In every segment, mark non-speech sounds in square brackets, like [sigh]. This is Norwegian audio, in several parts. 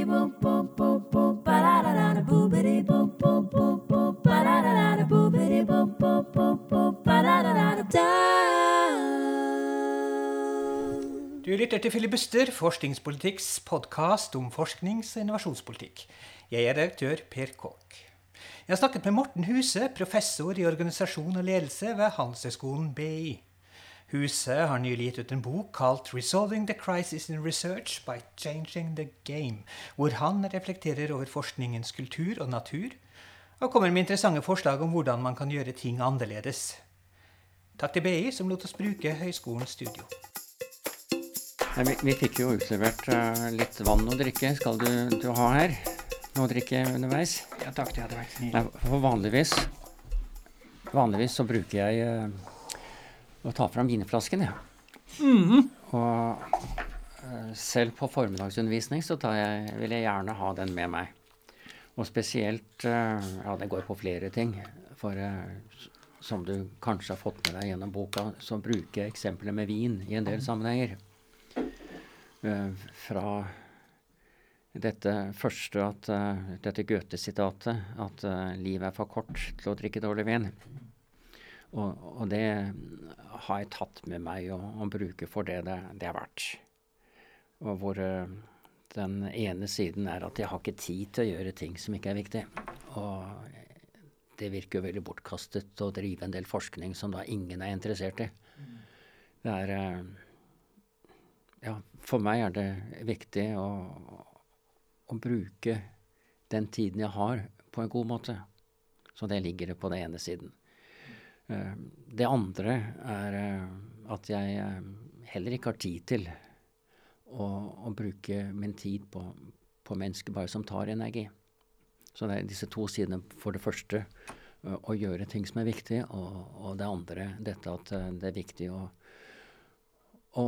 Du lytter til Filibuster, forskningspolitikks podkast om forsknings- og innovasjonspolitikk. Jeg er redaktør Per Kåk. Jeg har snakket med Morten Huse, professor i organisasjon og ledelse ved Handelshøyskolen BI. Huse har nylig gitt ut en bok kalt 'Resolving the Crisis in Research by Changing the Game', hvor han reflekterer over forskningens kultur og natur, og kommer med interessante forslag om hvordan man kan gjøre ting annerledes. Takk til BI, som lot oss bruke høyskolens studio. Nei, vi, vi, fikk jo utlevert uh, litt vann å drikke. Skal du, du, ha her noe å drikke underveis? Ja takk, det hadde vært for vanligvis Vanligvis så bruker jeg uh, å ta fram vinflasken, jeg. Ja. Mm. Og uh, selv på formiddagsundervisning så jeg, vil jeg gjerne ha den med meg. Og spesielt Ja, det går på flere ting. For som du kanskje har fått med deg gjennom boka, så bruker jeg eksempler med vin i en del sammenhenger. Fra dette første at dette Goethe-sitatet at livet er for kort til å drikke dårlig vin. Og, og, det har jeg tatt med meg og bruker for det det, det er verdt. Og hvor den ene siden er at jeg har ikke tid til å gjøre ting som ikke er viktig. Og det virker jo veldig bortkastet å drive en del forskning som da ingen er interessert i. Det er ja, for meg er det viktig å, å, bruke den tiden jeg har, på en god måte. Så det ligger på den ene siden. Uh, det andre er uh, at jeg uh, heller ikke har tid til å, å bruke min tid på, på, mennesker bare som tar energi. Så det er disse to sidene. For det første å gjøre ting som er viktig, og, og det andre dette at det er viktig å å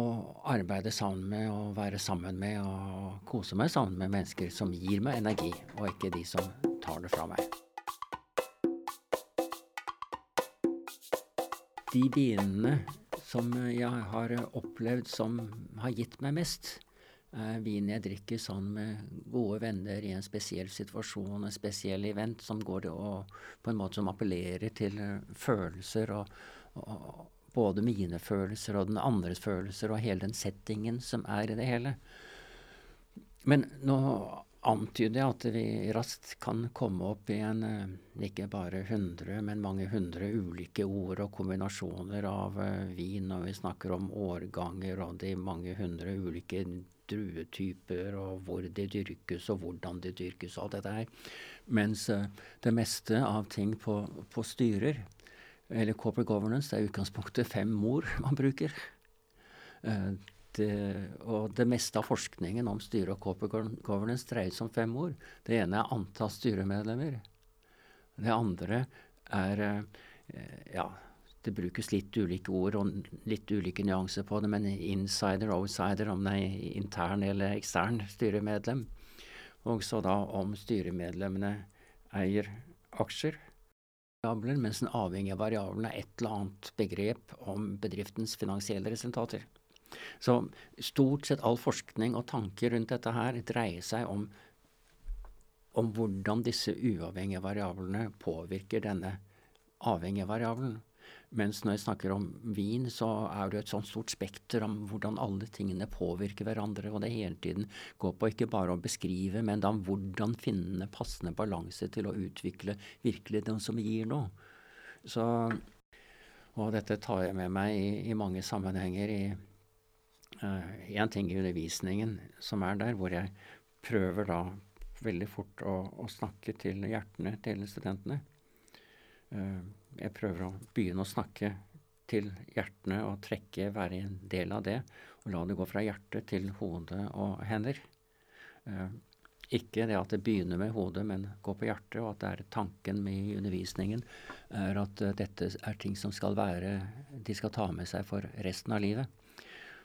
arbeide sammen med og være sammen med og kose meg sammen med mennesker som gir meg energi, og ikke de som tar det fra meg. De vinene som jeg har opplevd som har gitt meg mest, er vin jeg drikker sammen med gode venner i en spesiell situasjon, en spesiell event som går og på en måte som appellerer til følelser og, og både mine følelser og den andres følelser og hele den settingen som er i det hele. Men nå antyder at vi raskt kan komme opp i en eh, ikke bare hundre, men mange hundre ulike ord og kombinasjoner av uh, vin når vi snakker om årganger og de mange hundre ulike druetyper og hvor de dyrkes og hvordan de dyrkes og alt dette her. Mens uh, det meste av ting på, på styrer eller corporate governance, det er utgangspunktet fem ord man bruker. Eh, og det meste av forskningen om styre og corporate governance dreier seg om fem ord. Det ene er antall styremedlemmer. Det andre er eh, ja, det brukes litt ulike ord og litt ulike nyanser på det, men insider, outsider, om det er intern eller ekstern styremedlem. Og så da om styremedlemmene eier aksjer mens den avhengige variabelen er et eller annet begrep om bedriftens finansielle resultater. Så stort sett all forskning og tanker rundt dette her dreier seg om, om hvordan disse uavhengige variablene påvirker denne avhengige variabelen. Mens når jeg snakker om vin, så er det et sånt stort spekter om hvordan alle tingene påvirker hverandre, og det hele tiden går på ikke bare å beskrive, men da hvordan finne passende balanse til å utvikle virkelig den som gir noe. Så, og dette tar jeg med meg i, i mange sammenhenger. i Én uh, ting i undervisningen som er der, hvor jeg prøver da veldig fort å, å snakke til hjertene til studentene. Uh, jeg prøver å begynne å snakke til hjertene og trekke, være en del av det. Og la det gå fra hjertet til hode og hender. Uh, ikke det at det begynner med hodet, men går på hjertet, og at det er tanken med undervisningen er at dette er ting som skal være De skal ta med seg for resten av livet.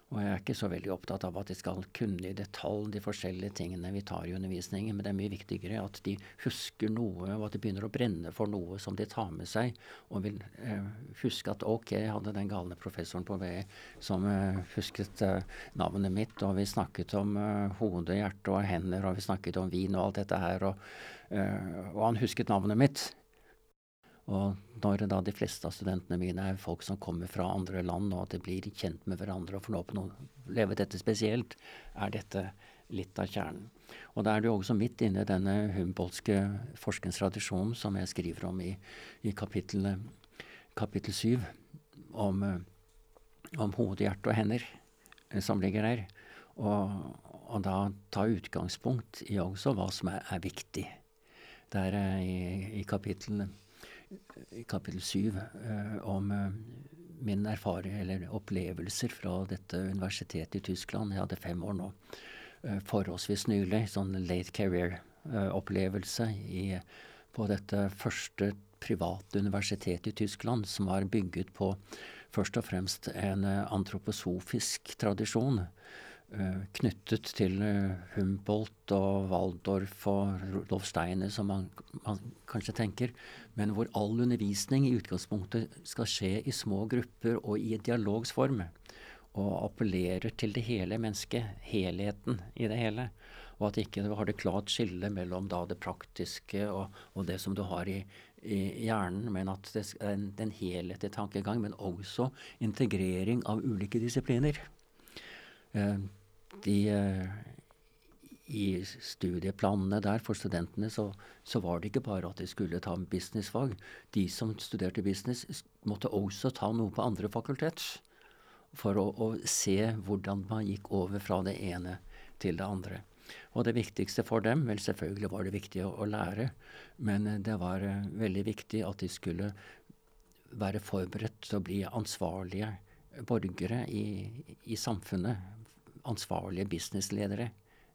Og jeg er ikke så veldig opptatt av at de skal kunne i detalj de forskjellige tingene vi tar i undervisningen, men det er mye viktigere at de husker noe, og at de begynner å brenne for noe som de tar med seg, og vil eh, huske at ok, jeg hadde den galne professoren på VE som eh, husket eh, navnet mitt, og vi snakket om eh, hode, hjerte og hender, og vi snakket om vin og alt dette her, og, eh, og han husket navnet mitt. Og når da de fleste av studentene mine er folk som kommer fra andre land, og at de blir kjent med hverandre og får lov til å leve dette spesielt, er dette litt av kjernen. Og da er jo også midt inne i denne humboldtske forskningstradisjonen som jeg skriver om i, i kapittel, kapittel 7, om, om hode, hjerte og hender, eh, som ligger der. Og, og da ta utgangspunkt i også hva som er, er viktig. Der i, i kapittelet i kapittel syv eh, om eh, min erfaring eller opplevelser fra dette universitetet i Tyskland. Jeg hadde fem år nå. Eh, forholdsvis nylig. Sånn late career-opplevelse på dette første private universitetet i Tyskland, som var bygget på først og fremst en antroposofisk tradisjon. Uh, knyttet til uh, Humboldt og Waldorf og Rudolf Steiner, som man, man, kanskje tenker, men hvor all undervisning i utgangspunktet skal skje i små grupper og i dialogsform, og appellerer til det hele mennesket, helheten i det hele. Og at ikke du har det klart skille mellom da det praktiske og, og det som du har i, i hjernen, men at det er en, en helhetlig tankegang, men også integrering av ulike disipliner. Uh, de uh, I studieplanene der for studentene så, så, var det ikke bare at de skulle ta businessfag. De som studerte business, måtte også ta noe på andre fakultet. For å, å se hvordan man gikk over fra det ene til det andre. Og det viktigste for dem Vel, selvfølgelig var det viktig å, å lære, men det var veldig viktig at de skulle være forberedt til å bli ansvarlige borgere i, i samfunnet ansvarlige businessledere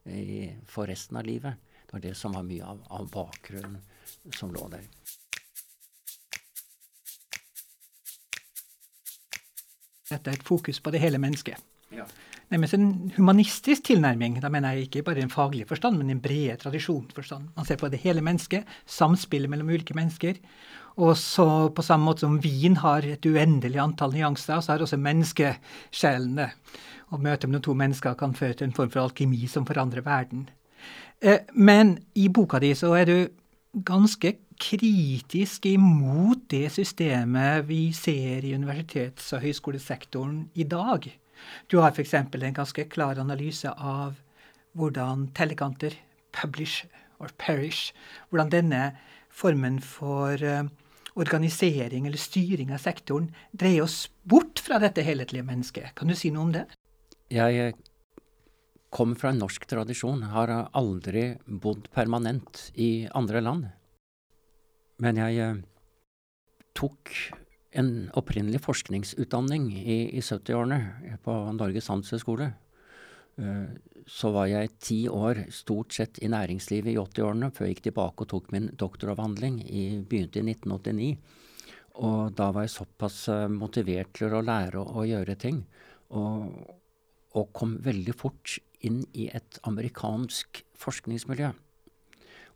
i, for resten av livet. Det var det som var mye av, av bakgrunnen som lå der. Dette er et fokus på det hele mennesket. Ja. Nærmest en humanistisk tilnærming. Da mener jeg ikke bare en faglig forstand, men en bred tradisjonsforstand. Man ser på det hele mennesket, samspillet mellom ulike mennesker. Og så på samme måte som vin har et uendelig antall nyanser, så har også menneskesjelene og møtet mellom to mennesker kan føre til en form for alkemi som forandrer verden. Eh, men i boka di så er du ganske kritisk imot det systemet vi ser i universitets- og høyskolesektoren i dag. Du har f.eks. en ganske klar analyse av hvordan tellekanter, publish or perish, hvordan denne formen for uh, organisering eller styring av sektoren dreier oss bort fra dette helhetlige mennesket. Kan du si noe om det? Jeg kom kommer fra en norsk tradisjon, har aldri bodd permanent i andre land. Men jeg eh, tok en opprinnelig forskningsutdanning i, i 70-årene på Norges handelshøyskole. Eh, så var jeg ti år stort sett i næringslivet i 80-årene, før jeg gikk tilbake og tok min doktoravhandling. I, begynte i 1989. Og da var jeg såpass motivert til å lære å, gjøre ting. Og, og kom veldig fort inn i et amerikansk forskningsmiljø.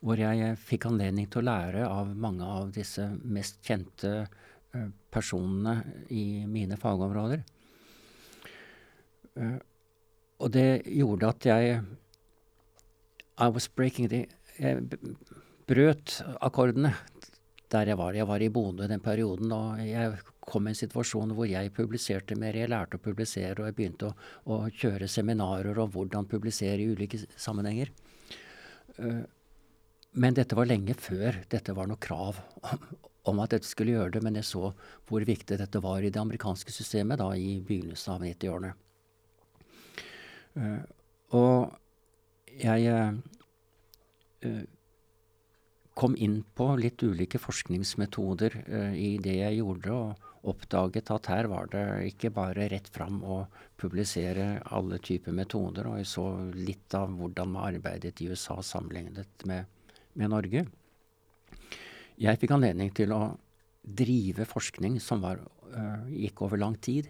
Hvor jeg fikk anledning til å lære av mange av disse mest kjente personene i mine fagområder. Og det gjorde at jeg I was breaking the Jeg brøt akkordene der jeg var. Jeg var i Bodø den perioden, og jeg kom i en situasjon hvor jeg publiserte mer. Jeg lærte å publisere, og jeg begynte å, å kjøre seminarer om hvordan publisere i ulike sammenhenger. Uh, men dette var lenge før dette var noe krav om, om at dette skulle gjøre det. Men jeg så hvor viktig dette var i det amerikanske systemet da i begynnelsen av 90-årene. Uh, og jeg uh, kom inn på litt ulike forskningsmetoder i det jeg gjorde, og oppdaget at her var det ikke bare rett fram å publisere alle typer metoder, og jeg så litt av hvordan man arbeidet i USA sammenlignet med, med Norge. Jeg fikk anledning til å drive forskning som var, gikk over lang tid,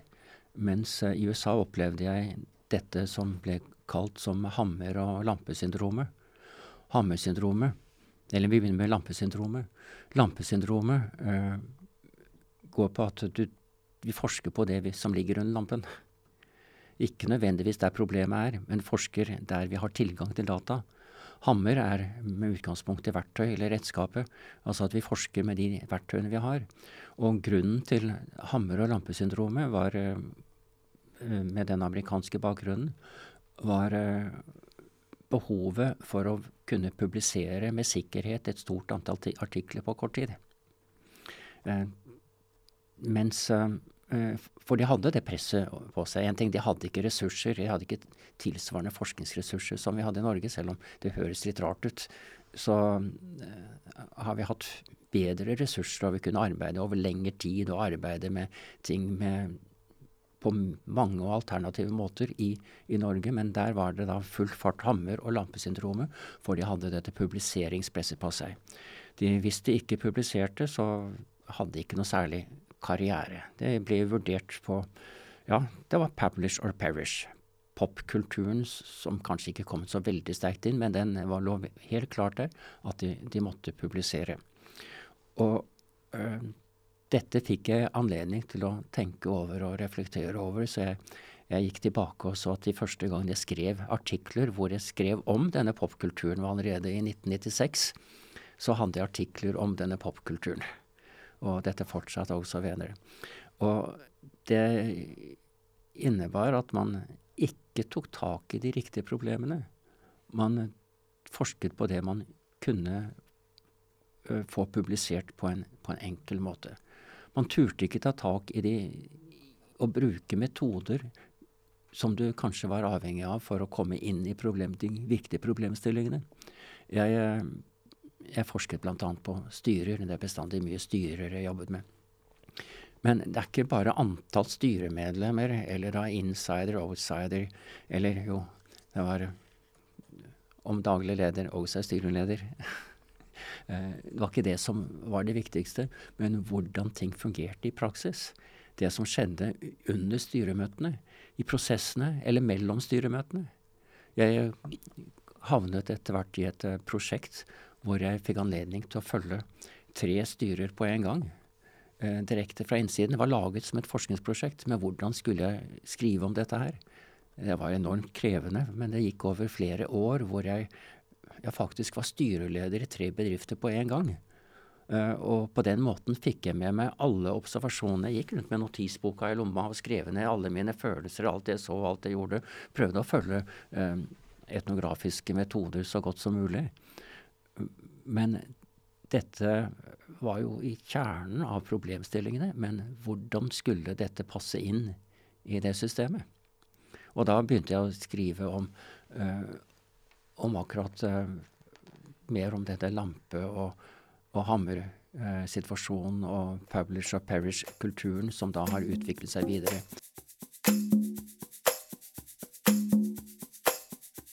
Mens i USA opplevde jeg dette som ble kalt som hammer- og lampesyndromet. Hammersyndromet, eller vi begynner med lampesyndromet. Lampesyndromet uh, går på at du, vi forsker på det som ligger under lampen. Ikke nødvendigvis der problemet er, men forsker der vi har tilgang til data. Hammer er med utgangspunkt i verktøy eller redskapet, altså at vi forsker med de verktøyene vi har. Og grunnen til hammer- og lampesyndromet var, eh, med den amerikanske bakgrunnen, var eh, behovet for å kunne publisere med sikkerhet et stort antall artikler på kort tid. Eh, mens Eh, for de hadde det presset på seg. En ting, De hadde ikke ressurser, de hadde ikke tilsvarende forskningsressurser som vi hadde i Norge, selv om det høres litt rart ut. Så har vi hatt bedre ressurser, og vi kunne arbeide over lengre tid og arbeide med ting med, på mange og alternative måter i, i, Norge. Men der var det da full fart hammer- og lampesyndromet, for de hadde dette publiseringspresset på seg. De, hvis de ikke publiserte, så hadde de ikke noe særlig karriere. Det ble vurdert på Ja, det var publish or perish. Popkulturen som kanskje ikke kom så veldig sterkt inn, men den var lov helt klart der at de, de måtte publisere. Og øh, dette fikk jeg anledning til å tenke over og reflektere over, så jeg, jeg gikk tilbake og så at de første gang jeg skrev artikler hvor jeg skrev om denne popkulturen, var allerede i 1996. Så hadde jeg artikler om denne popkulturen og dette fortsatte også venner. Og det innebar at man ikke tok tak i de riktige problemene. Man forsket på det man kunne få publisert på en, på en, enkel måte. Man turte ikke ta tak i de å bruke metoder som du kanskje var avhengig av for å komme inn i problem, de viktige problemstillingene. Jeg uh, jeg forsket bl.a. på styrer. Det er bestandig mye styrer jeg jobbet med. Men det er ikke bare antall styremedlemmer, eller da insider, outsider, eller jo, det var om daglig leder, også er styreleder. [laughs] Eh, det var ikke det som var det viktigste, men hvordan ting fungerte i praksis. Det som skjedde under styremøtene, i prosessene eller mellom styremøtene. Jeg havnet etter hvert i et eh, prosjekt hvor jeg fikk anledning til å følge tre styrer på en gang. Eh, direkte fra innsiden. Det var laget som et forskningsprosjekt, men hvordan skulle jeg skrive om dette her? Det var enormt krevende, men det gikk over flere år hvor jeg, jeg faktisk var styreleder i tre bedrifter på en gang. Uh, og på den måten fikk jeg med meg alle observasjonene. Jeg gikk rundt med notisboka i lomma og skrev ned alle mine følelser, alt jeg så, alt jeg gjorde. Prøvde å følge uh, etnografiske metoder så godt som mulig. Men dette var jo i kjernen av problemstillingene. Men hvordan skulle dette passe inn i det systemet? Og da begynte jeg å skrive om, uh, om akkurat uh, mer om dette lampe- og, og hammersituasjonen uh, og publish og perish-kulturen som da har utviklet seg videre.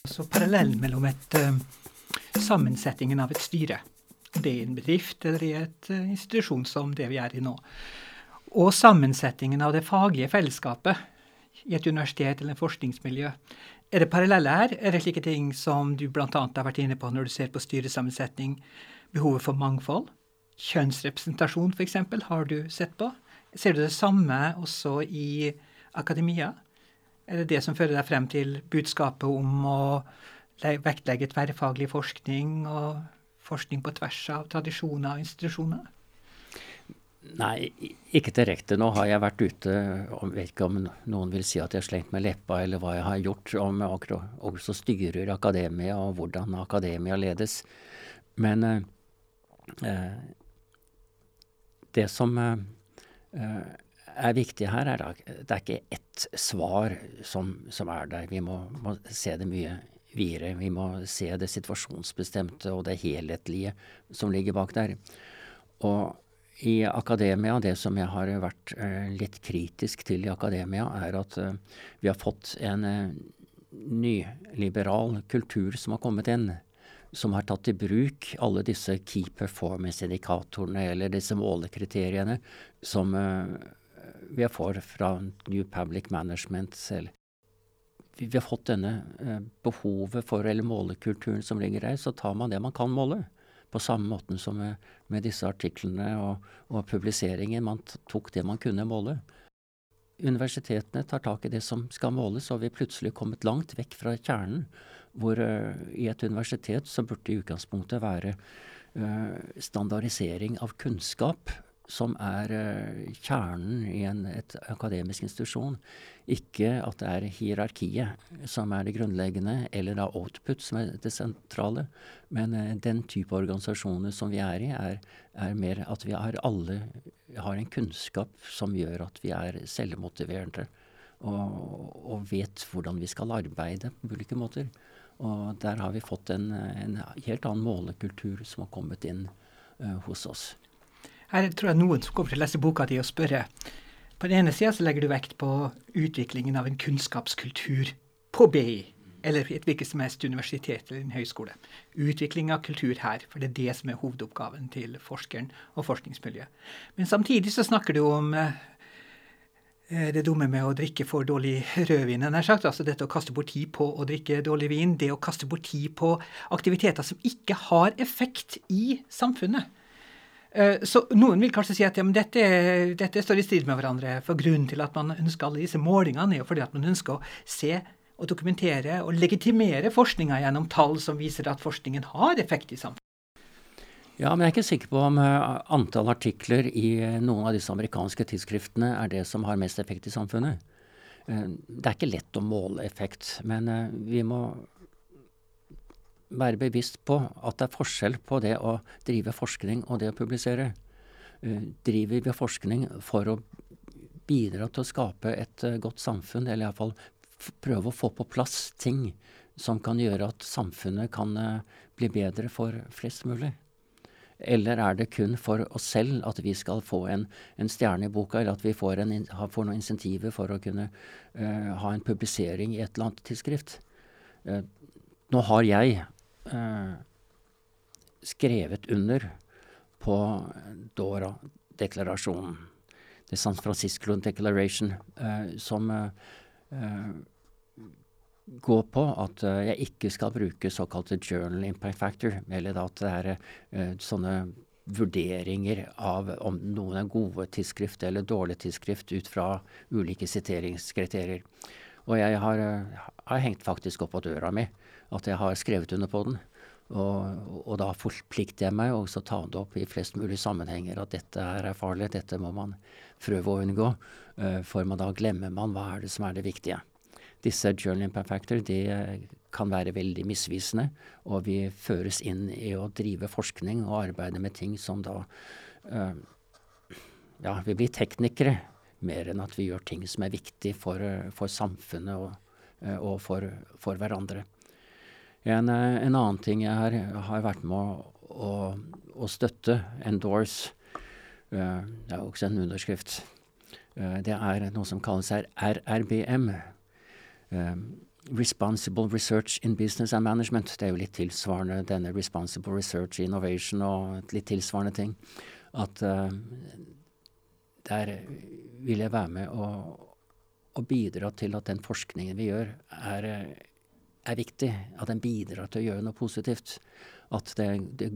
Så parallellen mellom et uh sammensetningen av et styre. Det er en bedrift eller i et institusjon som det vi er i nå. Og sammensetningen av det faglige fellesskapet i et universitet eller en forskningsmiljø. Er det parallelle her? Er det slike ting som du bl.a. har vært inne på når du ser på styresammensetning? Behovet for mangfold? Kjønnsrepresentasjon, f.eks., har du sett på? Ser du det samme også i akademia? Er det det som fører deg frem til budskapet om å vektlegge tverrfaglig forskning og forskning på tvers av tradisjoner og institusjoner? Nei, ikke direkte. Nå har jeg vært ute og vet ikke om noen vil si at jeg har slengt med leppa, eller hva jeg har gjort, om også styrer akademia og hvordan akademia ledes. Men eh, eh det som eh, er viktig her, er at det er ikke ett svar som, som er der. Vi må, må se det mye videre. Vi må se det situasjonsbestemte og det helhetlige som ligger bak der. Og i akademia, det som jeg har vært eh, litt kritisk til i akademia, er at eh, vi har fått en eh, nyliberal kultur som har kommet inn. Som har tatt i bruk alle disse key performance-indikatorene eller disse målekriteriene som, vi får fra New Public Management selv. Vi, har fått denne behovet for, eller målekulturen som ligger der, så tar man det man kan måle. På samme måten som med, med disse artiklene og, og publiseringen. Man tok det man kunne måle. Universitetene tar tak i det som skal måles, og vi er plutselig kommet langt vekk fra kjernen. Hvor uh, i et universitet så burde i utgangspunktet være uh, standardisering av kunnskap som er uh, kjernen i en et akademisk institusjon. Ikke at det er hierarkiet som er det grunnleggende, eller da output som er det sentrale. Men uh, den type organisasjoner som vi er i, er, er mer at vi alle har en kunnskap som gjør at vi er selvmotiverende. Og, og vet hvordan vi skal arbeide på ulike måter. Og der har vi fått en, en helt annen målekultur som har kommet inn uh, hos oss. Her tror jeg noen som kommer til å lese boka di og spørre. På den ene sida legger du vekt på utviklingen av en kunnskapskultur på BI, eller et hvilket som helst universitet eller en høyskole. Utvikling av kultur her, for det er det som er hovedoppgaven til forskeren og forskningsmiljøet. Men samtidig så snakker du om eh, det dumme med å drikke for dårlig rødvin. Sagt, altså dette å kaste bort tid på å drikke dårlig vin, det å kaste bort tid på aktiviteter som ikke har effekt i samfunnet. Eh, så noen vil kanskje si at ja, dette, dette, står i strid med hverandre. For grunnen til at man ønsker alle disse målingene, er jo fordi at man ønsker å se og dokumentere og legitimere forskninga gjennom tall som viser at forskningen har effekt i samfunnet. Ja, men jeg er ikke sikker på om uh, antall artikler i uh, noen av disse amerikanske tidsskriftene er det som har mest effekt i samfunnet. Det er ikke lett å måle effekt, men vi må være bevisst på at det er forskjell på det å drive forskning og det å publisere. Uh, driver vi forskning for å bidra til å skape et uh, godt samfunn, eller iallfall prøve å få på plass ting som kan gjøre at samfunnet kan uh, bli bedre for flest mulig? Eller er det kun for oss selv at vi skal få en, en stjerne i boka, eller at vi får, en, får noen insentiver for å kunne ha en publisering i et eller annet tidsskrift? nå har jeg eh, skrevet under på Dora-deklarasjonen. The San Francisco Declaration, eh, som eh, går på at eh, jeg ikke skal bruke såkalte journal impact factor, eller at det er eh, sånne vurderinger av om noen er gode tidsskrift eller dårlige tidsskrift ut fra ulike siteringskriterier. Og jeg har, har hengt faktisk opp på døra mi at jeg har skrevet under på den. Og, og da forplikter jeg meg også å ta det opp i flest mulig sammenhenger at dette er farlig, dette må man prøve å unngå. Uh, for man da glemmer man hva er det som er det viktige. Disse journal impact factor de kan være veldig misvisende, og vi føres inn i å drive forskning og arbeide med ting som da uh, Ja, vi blir teknikere mer enn at vi gjør ting som er viktig for, for samfunnet og, og for, for hverandre. En, eh, en, annen ting jeg har, har vært med å, å, å støtte, endorse, uh, det er også en underskrift, uh, det er noe som kalles her RRBM. Uh, Responsible Research in Business and Management. Det er jo litt tilsvarende denne Responsible Research Innovation og litt tilsvarende ting. At der vil jeg være med og, og bidra til at den forskningen vi gjør, er er viktig. At den bidrar til å gjøre noe positivt. At det, det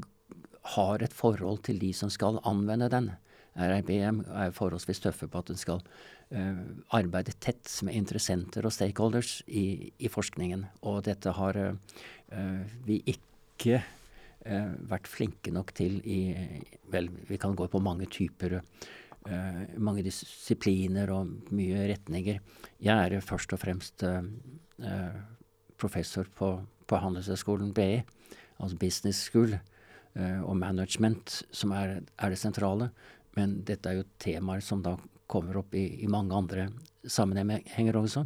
har et forhold til de som skal anvende den. RIBM er forholdsvis tøffe på at den skal uh, arbeide tett med interessenter og stakeholders i, i forskningen. Og dette har uh, vi ikke uh, vært flinke nok til i Vel, vi kan gå på mange typer mange disipliner og mye retninger. Jeg er først og fremst professor på, på Handelshøyskolen BI, altså Business School, uh, og management som er, er, det sentrale. Men dette er jo temaer som da kommer opp i, i mange andre sammenhenger også.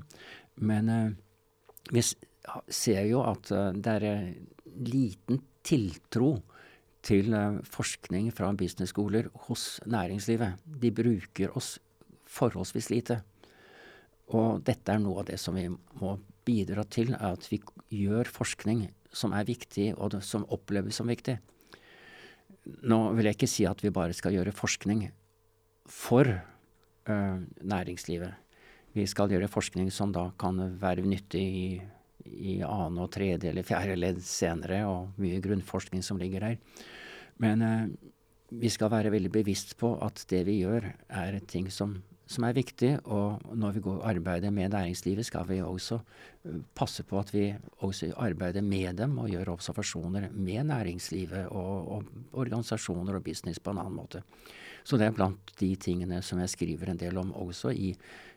Men uh, vi ser jo at uh, det er liten tiltro til forskning fra businessskoler hos næringslivet. De bruker oss forholdsvis lite. Og dette er noe av det som vi må bidra til at vi gjør forskning som er viktig, og som oppleves som viktig. Nå vil jeg ikke si at vi bare skal gjøre forskning for ø, næringslivet. Vi skal gjøre forskning som da kan være nyttig i, i annen og tredje eller fjerde ledd senere, og mye grunnforskning som ligger der. Men ø, vi skal være veldig bevisst på at det vi gjør, er ting som, som er viktig. Og når vi går arbeider med næringslivet, skal vi også uh, passe på at vi også arbeider med dem og gjør observasjoner med næringslivet og, og organisasjoner og business på en annen måte. Så det er blant de tingene som jeg skriver en del om også i,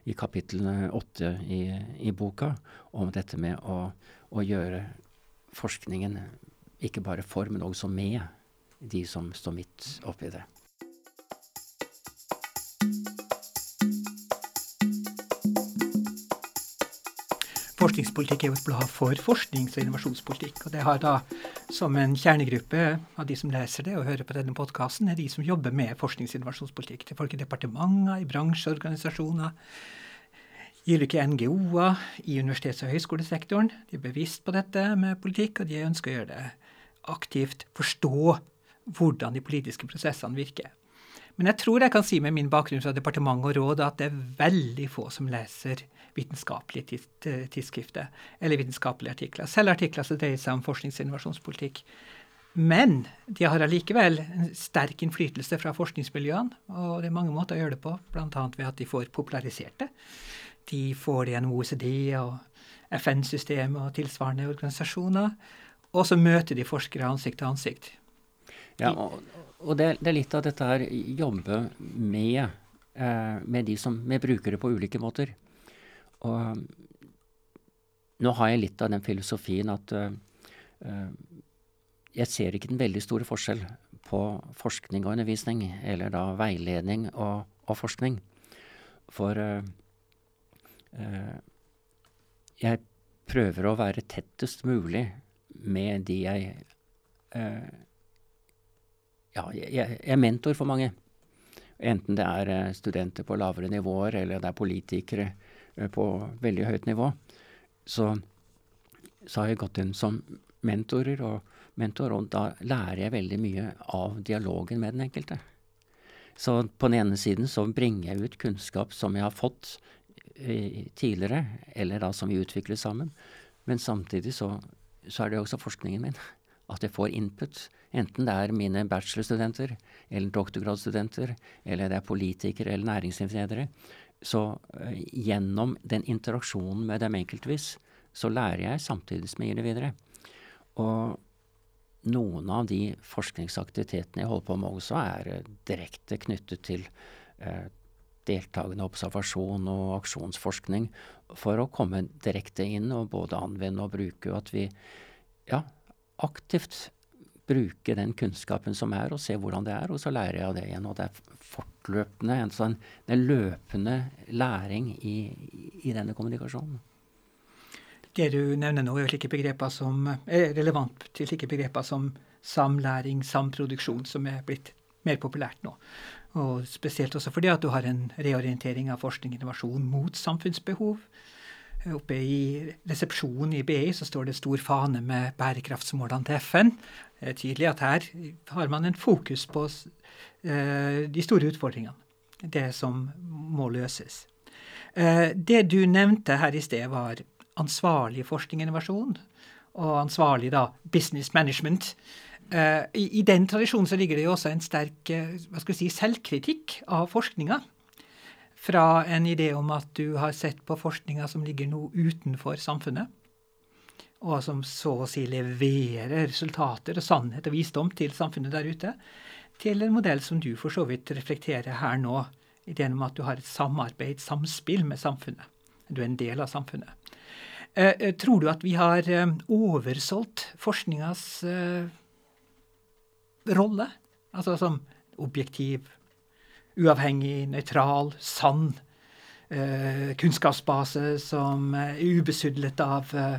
i kapittel åtte i, i, boka, om dette med å, å, gjøre forskningen ikke bare for, men også med de som står midt oppi det. Forskningspolitikk er jo et blad for forsknings- og innovasjonspolitikk. og Det har da som en kjernegruppe av de som leser det og hører på denne podkasten, er de som jobber med forsknings- og innovasjonspolitikk. Det er folk i departementer, i bransjeorganisasjoner, i ulike NGO-er, i universitets- og høyskolesektoren. De er bevisst på dette med politikk, og de ønsker å gjøre det aktivt. Forstå hvordan de politiske prosessene virker. Men jeg tror jeg kan si med min bakgrunn fra departement og råd at det er veldig få som leser vitenskapelige tidsskrifter eller vitenskapelige artikler. Selv artikler som dreier seg om forsknings- og innovasjonspolitikk. Men de har allikevel en sterk innflytelse fra forskningsmiljøene, og det er mange måter å gjøre det på, bl.a. ved at de får popularisert det. De får det gjennom OECD og FN-systemet og tilsvarende organisasjoner. Og så møter de forskere ansikt til ansikt. Ja, og, og det, det, er litt av dette her jobbe med, eh, med, de som, med brukere på ulike måter. Og nå har jeg litt av den filosofien at uh, jeg ser ikke den veldig store forskjell på forskning og undervisning, eller da veiledning og, og forskning. For uh, uh, jeg prøver å være tettest mulig med de jeg Ja, jeg, jeg er mentor for mange. Enten det er studenter på lavere nivåer, eller det er politikere Eh, på veldig høyt nivå, så, så har jeg gått inn som mentorer og mentor, og da lærer jeg veldig mye av dialogen med den enkelte. Så på den ene siden så bringer jeg ut kunnskap som jeg har fått eh, tidligere, eller da som vi utvikler sammen. Men samtidig så, så, er det også forskningen min. At jeg får input. Enten det er mine bachelorstudenter eller doktorgradsstudenter, eller det er politikere eller næringslivsledere. Så uh, gjennom den interaksjonen med dem enkeltvis, så lærer jeg samtidig som jeg gir det videre. Og noen av de forskningsaktivitetene jeg holder på med også, er uh, direkte knyttet til uh, deltakende observasjon og aksjonsforskning for å komme direkte inn og både anvende og bruke, og at vi ja, aktivt bruke den kunnskapen som er, og se hvordan det er, og så lærer jeg av det igjen. Og det er fortløpende, en sånn en løpende læring i, i, denne kommunikasjonen. Det du nevner nå, er slike begreper som er relevant til slike begreper som samlæring, samproduksjon, som er blitt mer populært nå. Og spesielt også fordi at du har en reorientering av forskning og innovasjon mot samfunnsbehov. Oppe i resepsjonen i BI så står det stor fane med bærekraftsmålene til FN. Det er tydelig at her har man en fokus på uh, de store utfordringene. Det som må løses. Uh, det du nevnte her i sted, var ansvarlig forskning og innovasjon. Og ansvarlig da business management. Uh, i, den tradisjonen så ligger det jo også en sterk si, selvkritikk av forskninga. Fra en idé om at du har sett på forskninga som ligger noe utenfor samfunnet og som så å si leverer resultater og sannhet og visdom til samfunnet der ute, til en modell som du for så vidt reflekterer her nå, ideen om at du har et samarbeid, et samspill med samfunnet. Du er en del av samfunnet. Eh, eh tror du at vi har eh, oversolgt forskningas eh, rolle? Altså som objektiv, uavhengig, nøytral, sann eh, kunnskapsbase som er ubesudlet av eh,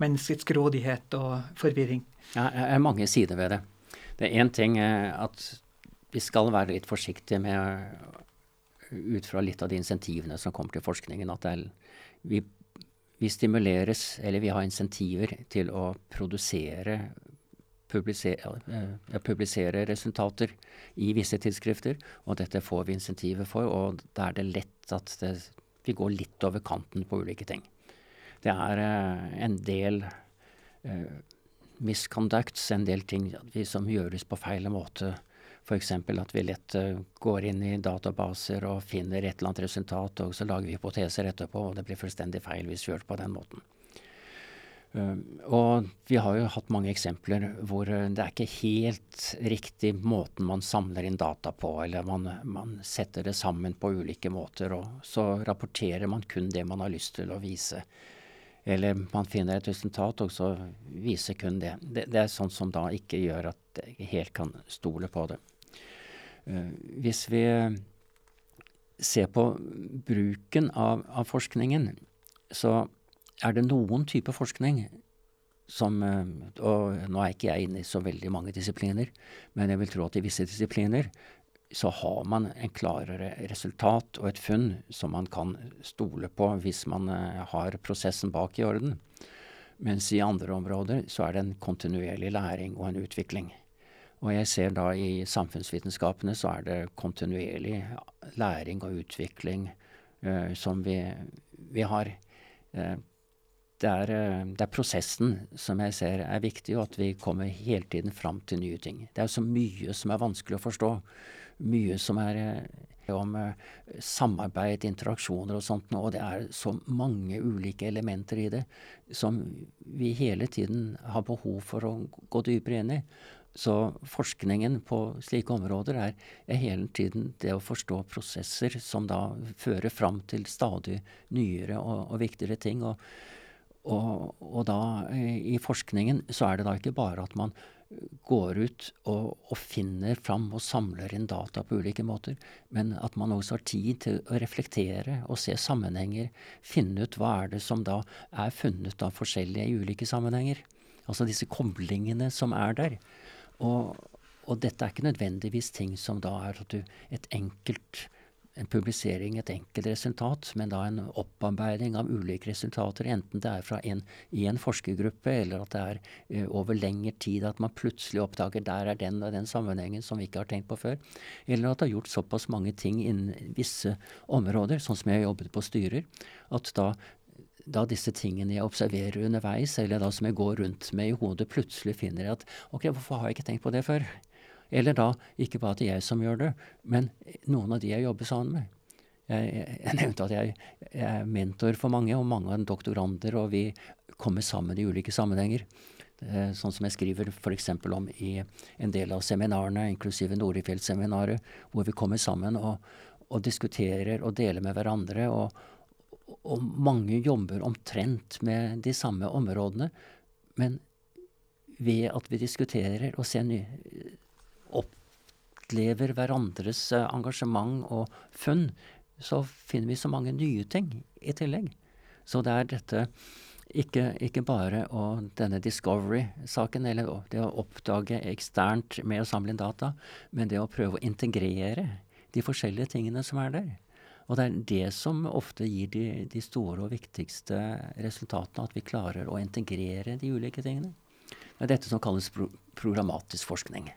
menneskets grådighet og forvirring. Ja, det er mange sider ved det. Det er én ting eh, at vi skal være litt forsiktige med, ut fra litt av de insentivene som kommer til forskningen, at er, vi, vi, stimuleres, eller vi har insentiver til å produsere publisere, uh, publisere, resultater i visse tidsskrifter, og dette får vi insentiver for, og da er det lett at det, vi går litt over kanten på ulike ting. Det er uh, en del misconducts, en del ting som gjøres på feil måte. F.eks. at vi lett går inn i databaser og finner et eller annet resultat, og så lager vi hypoteser etterpå, og det blir fullstendig feil hvis vi gjør det på den måten. Uh, og vi har jo hatt mange eksempler hvor uh, det er ikke helt riktig måten man samler inn data på, eller man, man, setter det sammen på ulike måter, og så rapporterer man kun det man har lyst til å vise. Eller man finner et resultat, og så viser kun det. Det, det er sånt som da ikke gjør at jeg helt kan stole på det. Uh, hvis vi ser på bruken av, av forskningen, så er det noen type forskning som eh, Og nå er ikke jeg inne i så veldig mange disipliner, men jeg vil tro at i visse disipliner så har man en klarere resultat og et funn som man kan stole på hvis man eh, har prosessen bak i orden. Mens i andre områder så er det en kontinuerlig læring og en utvikling. Og jeg ser da i samfunnsvitenskapene så er det kontinuerlig læring og utvikling uh, som vi, vi har. Uh, det er, eh, det er, prosessen som jeg ser er viktig, og at vi kommer hele tiden fram til nye ting. Det er så mye som er vanskelig å forstå. Mye som er eh, om eh, samarbeid, interaksjoner og sånt, og det er så mange ulike elementer i det som vi hele tiden har behov for å gå dypere inn i. Så forskningen på slike områder er, er, hele tiden det å forstå prosesser som da fører fram til stadig nyere og, og viktigere ting. og og, og, da i forskningen så er det da ikke bare at man går ut og, og, finner fram og samler inn data på ulike måter, men at man også har tid til å reflektere og se sammenhenger, finne ut hva er det som da er funnet av forskjellige i ulike sammenhenger. Altså disse koblingene som er der. Og, og dette er ikke nødvendigvis ting som da er at du et enkelt en publisering et enkelt resultat, men da en opparbeiding av ulike resultater, enten det er fra en, i en forskergruppe, eller at det er uh, over lengre tid at man plutselig oppdager der er den og den sammenhengen som vi ikke har tenkt på før, eller at det har gjort såpass mange ting innen visse områder, sånn som jeg har jobbet på styrer, at da da disse tingene jeg observerer underveis, eller da som jeg går rundt med i hodet, plutselig finner jeg at ok, hvorfor har jeg ikke tenkt på det før? Eller da ikke bare at det er jeg som gjør det, men noen av de jeg jobber sammen med. Jeg, jeg, nevnte at jeg, jeg, er mentor for mange, og mange er doktorander, og vi kommer sammen i ulike sammenhenger. Sånn som jeg skriver f.eks. om i en del av seminarene, inklusive Norefjell-seminaret, hvor vi kommer sammen og, og, diskuterer og deler med hverandre. Og, og mange jobber omtrent med de samme områdene. Men ved at vi diskuterer og ser nye opplever hverandres eh, engasjement og funn, så finner vi så mange nye ting i tillegg. Så det er dette ikke, ikke bare denne discovery-saken, eller det å oppdage eksternt med å samle inn data, men det å prøve å integrere de forskjellige tingene som er der. Og det er det som ofte gir de, de store og viktigste resultatene, at vi klarer å integrere de ulike tingene. Det er dette som kalles pro programmatisk forskning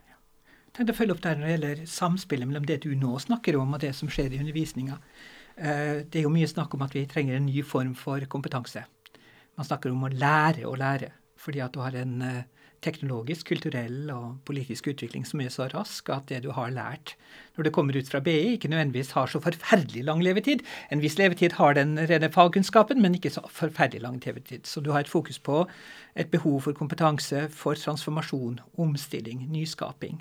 tenkte å følge opp der når det gjelder samspillet mellom det du nå snakker om, og det som skjer i undervisninga. Eh, det er jo mye snakk om at vi trenger en ny form for kompetanse. Man snakker om å lære å lære, fordi at du har en eh, teknologisk, kulturell og politisk utvikling som er så rask at det du har lært når det kommer ut fra BI, ikke nødvendigvis har så forferdelig lang levetid. En viss levetid har den rene fagkunnskapen, men ikke så forferdelig lang levetid. Så du har et fokus på et behov for kompetanse, for transformasjon, omstilling, nyskaping.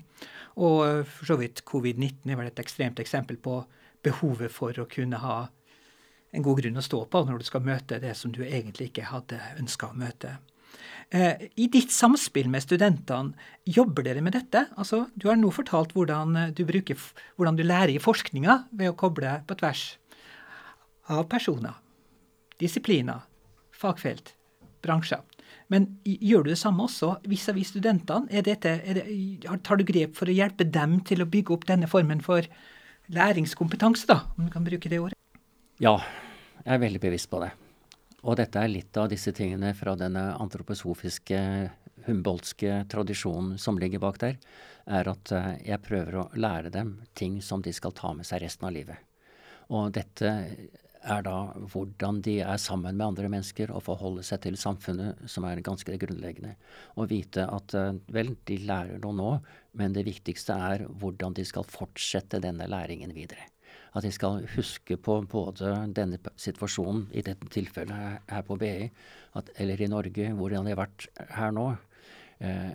Og for så vidt covid-19 er vel et ekstremt eksempel på behovet for å kunne ha en god grunn å stå på når du skal møte det som du egentlig ikke hadde ønska å møte. Eh, I ditt samspill med studentene, jobber dere med dette? Altså, du har nå fortalt hvordan du, bruker, hvordan du lærer i forskninga ved å koble på tvers av personer, disipliner, fagfelt, bransjer. Men gjør du det samme også vis-à-vis studentene? Er dette, er det, tar du grep for å hjelpe dem til å bygge opp denne formen for læringskompetanse, da, om du kan bruke det ordet? Ja, jeg er veldig bevisst på det. Og dette er litt av disse tingene fra denne antroposofiske humboldtske tradisjonen som ligger bak der, er at uh, jeg prøver å lære dem ting som de skal ta med seg resten av livet. Og dette er da hvordan de er sammen med andre mennesker og forholder seg til samfunnet, som er ganske grunnleggende. Å vite at uh, vel, de lærer noe nå, men det viktigste er hvordan de skal fortsette denne læringen videre. At de skal huske på både denne situasjonen, i dette tilfellet her på BI, eller i Norge, hvordan de har vært her nå. Eh,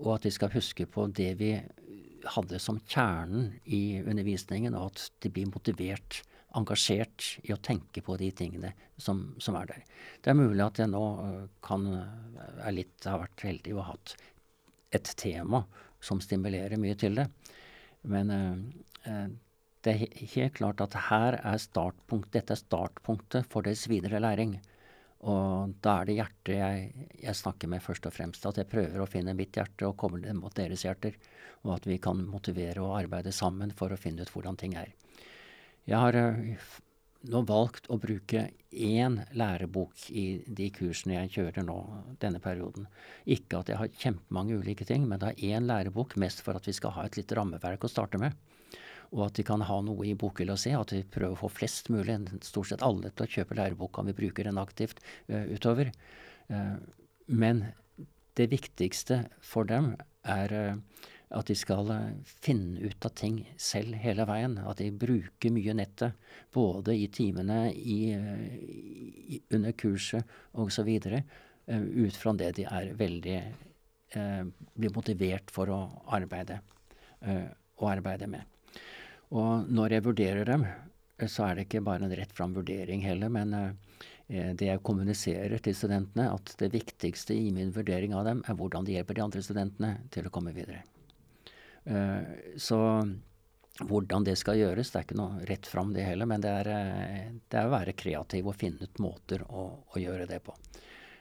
og at de skal huske på det vi hadde som kjernen i undervisningen, og at de blir motivert engasjert i å tenke på de tingene som, som er der. Det er mulig at jeg nå øh, kan øh, er litt, har vært heldig og hatt et tema som stimulerer mye til det. Men eh, det er helt klart at her er startpunkt, dette er startpunktet for deres videre læring. Og da er det hjertet jeg, jeg, snakker med først og fremst. At jeg prøver å finne mitt hjerte og komme mot deres hjerter. Og at vi kan motivere og arbeide sammen for å finne ut hvordan ting er. Jeg har eh, nå valgt å bruke én lærebok i de kursene jeg kjører nå denne perioden. Ikke at jeg har kjempemange ulike ting, men det er én lærebok mest for at vi skal ha et litt rammeverk å starte med. Og at de kan ha noe i bokhylla si. At vi prøver å få flest mulig, stort sett alle, til å kjøpe læreboka. Vi bruker den aktivt uh, utover. Uh, men det viktigste for dem er uh, at de skal eh, finne ut av ting selv hele veien. At de bruker mye nettet, både i timene, i, i, under kurset osv. Eh, ut fra det de er veldig eh, blir motivert for å arbeide, eh, å arbeide med. Og når jeg vurderer dem, så er det ikke bare en rett fram vurdering heller, men det jeg kommuniserer til studentene, at det viktigste i min vurdering av dem, er hvordan de hjelper de andre studentene til å komme videre. Eh, så hvordan det skal gjøres, det er ikke noe rett fram det heller, men det er, eh, det er, å være kreativ og finne ut måter å, å, gjøre det på.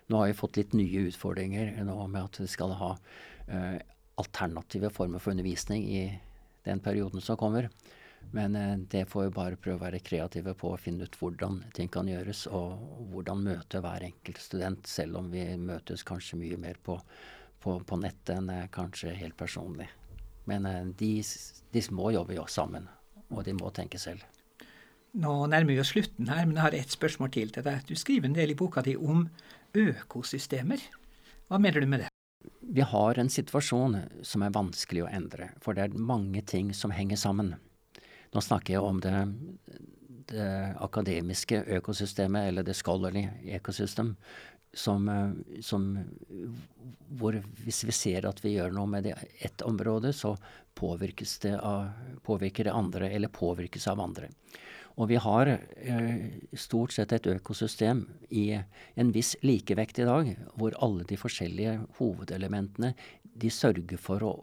Nå har vi fått litt nye utfordringer nå med at vi skal ha uh, alternative former for undervisning i den perioden som kommer. Men det får vi bare prøve å være kreative på å finne ut hvordan ting kan gjøres, og hvordan møte hver enkelt student, selv om vi møtes kanskje mye mer på, på, på nettet enn kanskje helt personlig. Men eh, de, de må jobbe jo sammen, og de må tenke selv. Nå nærmer vi oss slutten her, men jeg har ett spørsmål til til deg. Du skriver en del i boka di om økosystemer. Hva mener du med det? Vi har en situasjon som er vanskelig å endre, for det er mange ting som henger sammen. Nå snakker jeg om det, det akademiske økosystemet, eller det scholarly ecosystem, som, eh, som, hvor hvis vi ser at vi gjør noe med det, ett område, så påvirkes det av, påvirker det andre, eller påvirkes av andre. Og vi har eh, stort sett et økosystem i en viss likevekt i dag, hvor alle de forskjellige hovedelementene de sørger for å,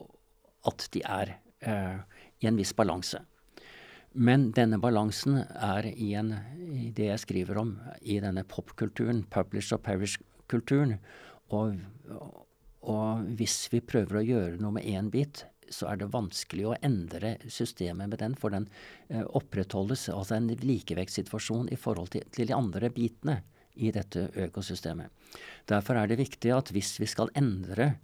at de er eh, i en viss balanse. Men denne balansen er i, en, i det jeg skriver om, i denne popkulturen, publish og perish-kulturen. Og, og, hvis vi prøver å gjøre noe med én bit, så er det vanskelig å endre systemet med den, for den eh, opprettholdes altså en likevektssituasjon i forhold til, til de andre bitene i dette økosystemet. Derfor er det viktig at hvis vi skal endre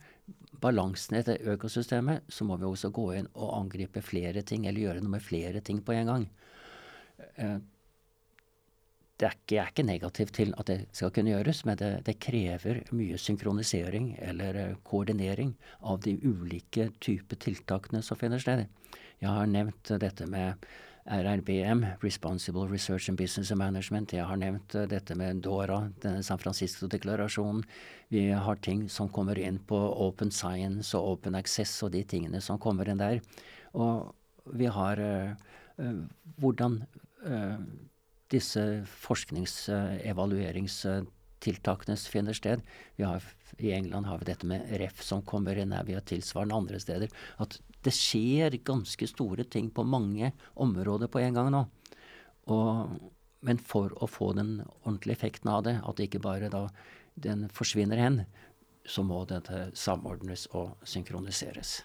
balansen i dette økosystemet, så må vi også gå inn og angripe flere ting, eller gjøre noe med flere ting på en gang. Eh, det er ikke, jeg er ikke negativ til at det skal kunne gjøres, men det, det krever mye synkronisering eller eh, koordinering av de ulike typer tiltakene som finner sted. Jeg har nevnt dette med RRBM, Responsible Research and Business Management. Jeg har nevnt uh, dette med DORA, denne San Francisco-deklarasjonen. Vi har ting som kommer inn på Open Science og Open Access og de tingene som kommer inn der. Og vi har uh, hvordan disse forskningsevalueringstiltakene finner sted. Har, I England har vi dette med REF som kommer inn her. Vi har tilsvarende andre steder. At det skjer ganske store ting på mange områder på en gang nå. Og, men for å få den ordentlige effekten av det, at ikke bare da den forsvinner hen, så må dette samordnes og synkroniseres.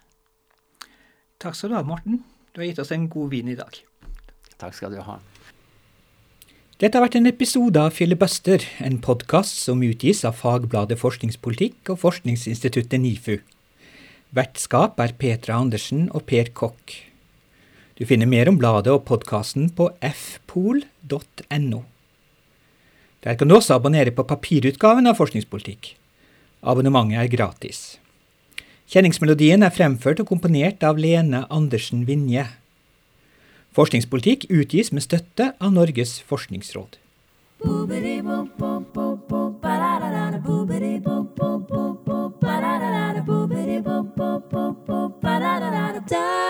Takk skal du ha, Morten. Du har gitt oss en god vin i dag. Takk skal du ha. Dette har vært en episode av Filibuster, en podkast som utgis av fagbladet Forskningspolitikk og forskningsinstituttet NIFU. Vertskap er Petra Andersen og Per Kokk. Du finner mer om bladet og podkasten på fpol.no. Der kan du også abonnere på papirutgaven av Forskningspolitikk. Abonnementet er gratis. Kjenningsmelodien er fremført og komponert av Lene Andersen Vinje. Forskningspolitikk utgis med støtte av Norges forskningsråd. Da